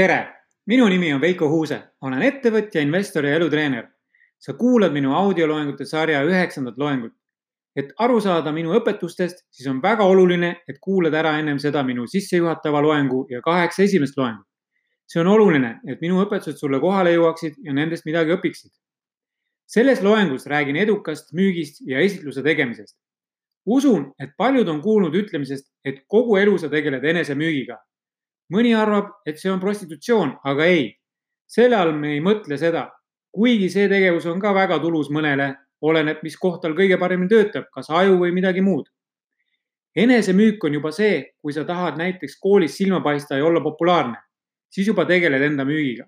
tere, minu nimi on Veiko Huuse, olen ettevõtja, investor ja elutreener. sa kuulad minu audioloengute sarja üheksandat loengut. et aru saada minu õpetustest, siis on väga oluline, et kuulad ära ennem seda minu sissejuhatava loengu ja kaheksa esimest loengut. see on oluline, et minu õpetused sulle kohale jõuaksid ja nendest midagi õpiksid. selles loengus räägin edukast müügist ja esitluse tegemisest. usun, et paljud on kuulnud ütlemisest, et kogu elu sa tegeled enesemüügiga mõni arvab, et see on prostitutsioon, aga ei, selle all me ei mõtle seda. kuigi see tegevus on ka väga tulus mõnele, oleneb, mis koht tal kõige paremini töötab, kas aju või midagi muud. enesemüük on juba see, kui sa tahad näiteks koolis silma paista ja olla populaarne, siis juba tegeled enda müügiga.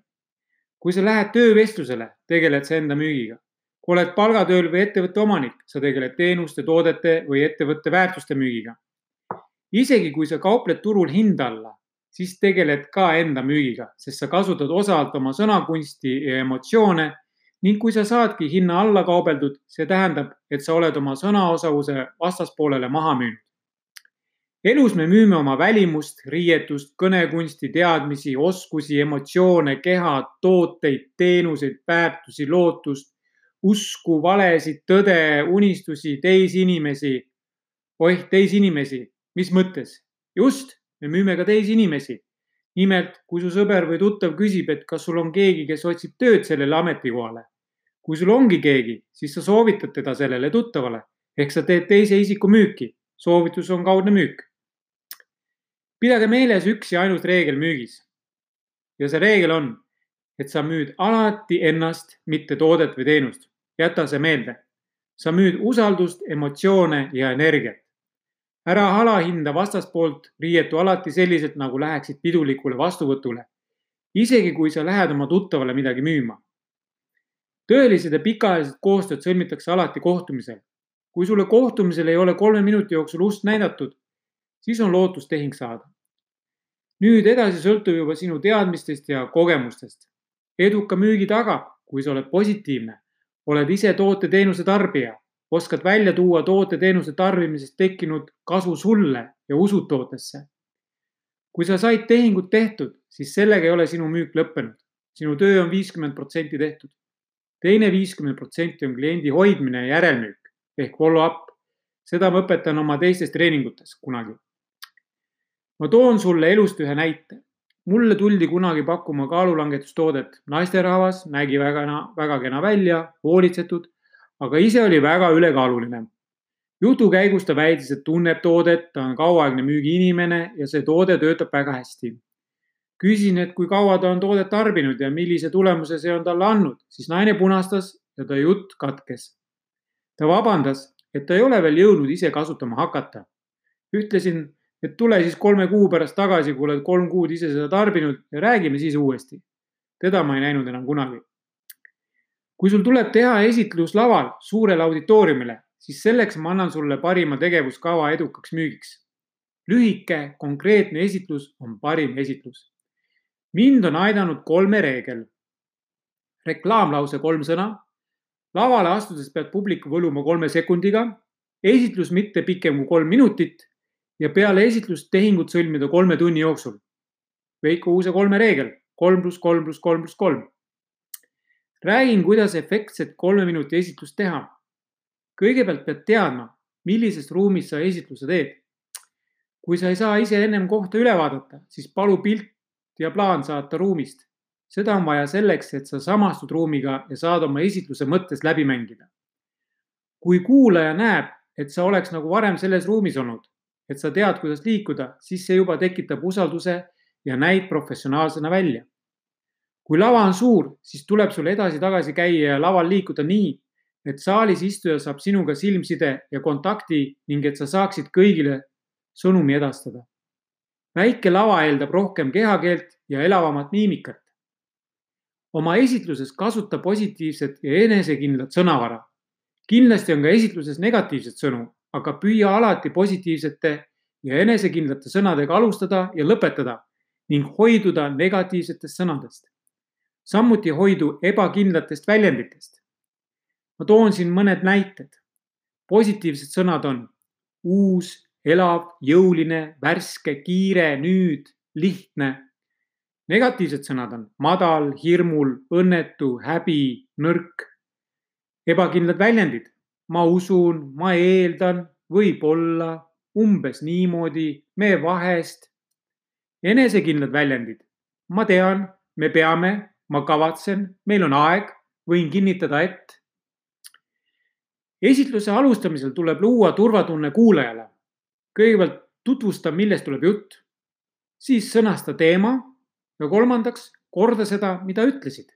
kui sa lähed töövestlusele, tegeled sa enda müügiga. kui oled palgatööl või ettevõtte omanik, sa tegeled teenuste, toodete või ettevõtte väärtuste müügiga. isegi kui sa kaupled turul hinda alla siis tegeled ka enda müügiga, sest sa kasutad osalt oma sõnakunsti ja emotsioone ning kui sa saadki hinna alla kaubeldud, see tähendab, et sa oled oma sõnaosavuse vastaspoolele maha müünud. elus me müüme oma välimust, riietust, kõnekunsti, teadmisi, oskusi, emotsioone, keha, tooteid, teenuseid, väärtusi, lootust, usku, valesid, tõde, unistusi, teisi inimesi. oih, teisi inimesi, mis mõttes? just me müüme ka teisi inimesi. nimelt, kui su sõber või tuttav küsib, et kas sul on keegi, kes otsib tööd sellele ametikohale. kui sul ongi keegi, siis sa soovitad teda sellele tuttavale ehk sa teed teise isiku müüki. soovitus on kaudne müük. pidage meeles üks ja ainus reegel müügis. ja see reegel on, et sa müüd alati ennast, mitte toodet või teenust. jäta see meelde. sa müüd usaldust, emotsioone ja energiat ära alahinda vastaspoolt, riietu alati selliselt, nagu läheksid pidulikule vastuvõtule. isegi kui sa lähed oma tuttavale midagi müüma. tõelised ja pikaajalised koostööd sõlmitakse alati kohtumisel. kui sulle kohtumisel ei ole kolme minuti jooksul ust näidatud, siis on lootust tehing saada. nüüd edasi sõltub juba sinu teadmistest ja kogemustest. eduka müügi tagab, kui sa oled positiivne, oled ise toote-teenuse tarbija oskad välja tuua toote-teenuse tarbimisest tekkinud kasu sulle ja usud tootesse. kui sa said tehingud tehtud, siis sellega ei ole sinu müük lõppenud. sinu töö on viiskümmend protsenti tehtud. teine viiskümmend protsenti on kliendi hoidmine ja järelmüük ehk follow-up. seda ma õpetan oma teistes treeningutes kunagi. ma toon sulle elust ühe näite. mulle tuldi kunagi pakkuma kaalulangetustoodet. naisterahvas nägi väga, väga kena välja, hoolitsetud aga ise oli väga ülekaaluline. jutu käigus ta väitis, et tunneb toodet, ta on kauaaegne müügiinimene ja see toode töötab väga hästi. küsin, et kui kaua ta on toodet tarbinud ja millise tulemuse see on talle andnud, siis naine punastas ja ta jutt katkes. ta vabandas, et ta ei ole veel jõudnud ise kasutama hakata. ütlesin, et tule siis kolme kuu pärast tagasi, kui oled kolm kuud ise seda tarbinud ja räägime siis uuesti. teda ma ei näinud enam kunagi kui sul tuleb teha esitlus laval suurele auditooriumile, siis selleks ma annan sulle parima tegevuskava edukaks müügiks. lühike, konkreetne esitlus on parim esitlus. mind on aidanud kolme reegel. reklaamlause kolm sõna. lavale astudes pead publiku võluma kolme sekundiga. esitlus mitte pikem kui kolm minutit ja peale esitlust tehingut sõlmida kolme tunni jooksul. Veiko Uuse kolme reegel, kolm pluss kolm pluss kolm pluss kolm räägin, kuidas efektset kolme minuti esitlust teha. kõigepealt pead teadma, millises ruumis sa esitluse teed. kui sa ei saa ise ennem kohta üle vaadata, siis palu pilt ja plaan saata ruumist. seda on vaja selleks, et sa samastud ruumiga ja saad oma esitluse mõttes läbi mängida. kui kuulaja näeb, et sa oleks nagu varem selles ruumis olnud, et sa tead, kuidas liikuda, siis see juba tekitab usalduse ja näid professionaalsena välja kui lava on suur, siis tuleb sul edasi-tagasi käia ja laval liikuda nii, et saalis istuja saab sinuga silmside ja kontakti ning et sa saaksid kõigile sõnumi edastada. väike lava eeldab rohkem kehakeelt ja elavamat miimikat. oma esitluses kasuta positiivset ja enesekindlat sõnavara. kindlasti on ka esitluses negatiivseid sõnu, aga püüa alati positiivsete ja enesekindlate sõnadega alustada ja lõpetada ning hoiduda negatiivsetest sõnadest samuti hoidu ebakindlatest väljenditest. ma toon siin mõned näited. positiivsed sõnad on uus, elav, jõuline, värske, kiire, nüüd, lihtne. negatiivsed sõnad on madal, hirmul, õnnetu, häbi, nõrk. ebakindlad väljendid, ma usun, ma eeldan, võib-olla, umbes niimoodi, me vahest. enesekindlad väljendid, ma tean, me peame, ma kavatsen, meil on aeg, võin kinnitada, et. esitluse alustamisel tuleb luua turvatunne kuulajale. kõigepealt tutvusta, millest tuleb jutt, siis sõnasta teema ja kolmandaks, korda seda, mida ütlesid.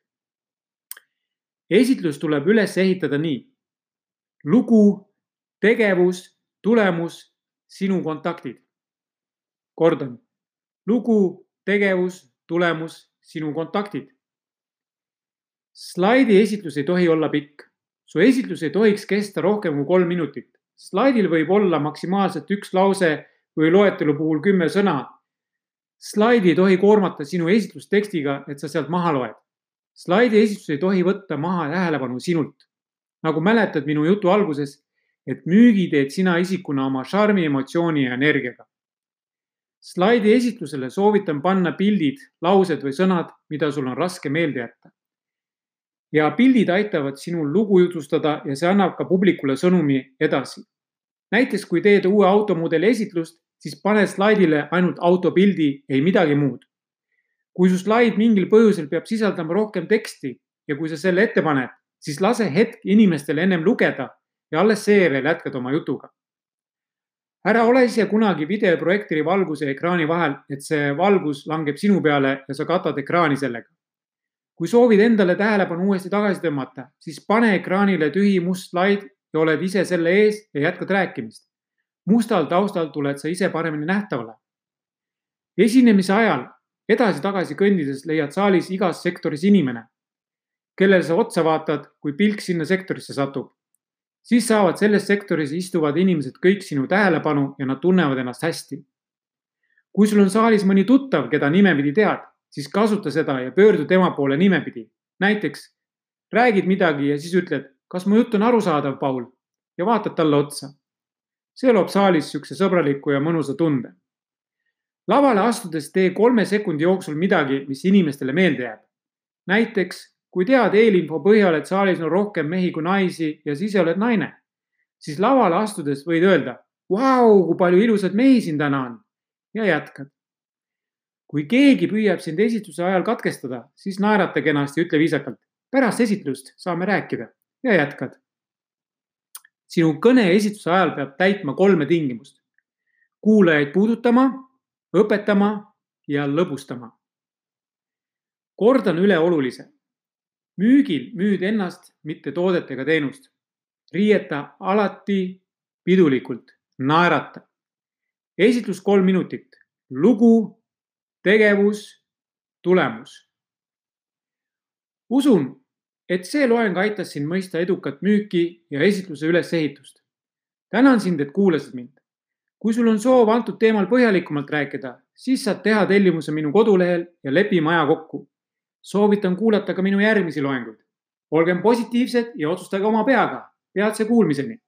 esitlus tuleb üles ehitada nii. lugu, tegevus, tulemus, sinu kontaktid. kordan, lugu, tegevus, tulemus, sinu kontaktid. Slaidi esitlus ei tohi olla pikk. su esitlus ei tohiks kesta rohkem kui kolm minutit. slaidil võib olla maksimaalselt üks lause või loetelu puhul kümme sõna slaidi ei tohi koormata sinu esitlustekstiga, et sa sealt maha loed. slaidi esitus ei tohi võtta maha tähelepanu sinult. nagu mäletad minu jutu alguses, et müügi teed sina isikuna oma šarmi, emotsiooni ja energiaga. slaidi esitlusele soovitan panna pildid, laused või sõnad, mida sul on raske meelde jätta. Ja pildid aitavad sinul lugu jutustada ja see annab ka publikule sõnumi edasi. näiteks kui teed uue automudeli esitlust siis pane slaidile ainult autopildi, ei midagi muud. kui su slaid mingil põhjusel peab sisaldama rohkem teksti ja kui sa selle ette paned, siis lase hetk inimestel ennem lugeda ja alles seejärel jätkad oma jutuga. ära ole ise kunagi videoprojektori valguse ja ekraani vahel, et see valgus langeb sinu peale ja sa katad ekraani sellega. Kui soovid endale tähelepanu uuesti tagasi tõmmata, siis pane ekraanile tühi must slaid ja oled ise selle ees ja jätkad rääkimist mustal taustal tuled sa ise paremini nähtavale. esinemise ajal edasi-tagasi kõndides leiad saalis igas sektoris inimene, kellele sa otsa vaatad, kui pilk sinna sektorisse satub. siis saavad selles sektoris istuvad inimesed kõik sinu tähelepanu ja nad tunnevad ennast hästi. kui sul on saalis mõni tuttav, keda nimepidi tead, siis kasuta seda ja pöördu tema poole nimepidi. näiteks räägid midagi ja siis ütled, kas mu jutt on arusaadav, Paul ja vaatad talle otsa see loob saalis niisuguse sõbraliku ja mõnusa tunde. lavale astudes tee kolme sekundi jooksul midagi, mis inimestele meelde jääb. näiteks, kui tead eelinfo põhjal, et saalis on rohkem mehi kui naisi ja siis oled naine, siis lavale astudes võid öelda, vau, kui palju ilusaid mehi siin täna on ja jätkad. Kui keegi püüab sind esitluse ajal katkestada, siis naerata kenasti, ütle viisakalt, pärast esitlust saame rääkida ja jätkad sinu kõne esituse ajal peab täitma kolme tingimust. kuulajaid puudutama, õpetama ja lõbustama. kordan üle olulise. müügil müüd ennast, mitte toodet ega teenust. riieta alati pidulikult, naerata. esitlus kolm minutit, lugu, tegevus, tulemus. usun, et see loeng aitas sind mõista edukat müüki ja esitluse ülesehitust. tänan sind, et kuulasid mind. kui sul on soov antud teemal põhjalikumalt rääkida, siis saad teha tellimuse minu kodulehel ja lepime aja kokku. soovitan kuulata ka minu järgmisi loenguid. olgem positiivsed ja otsustage oma peaga. peatse kuulmiseni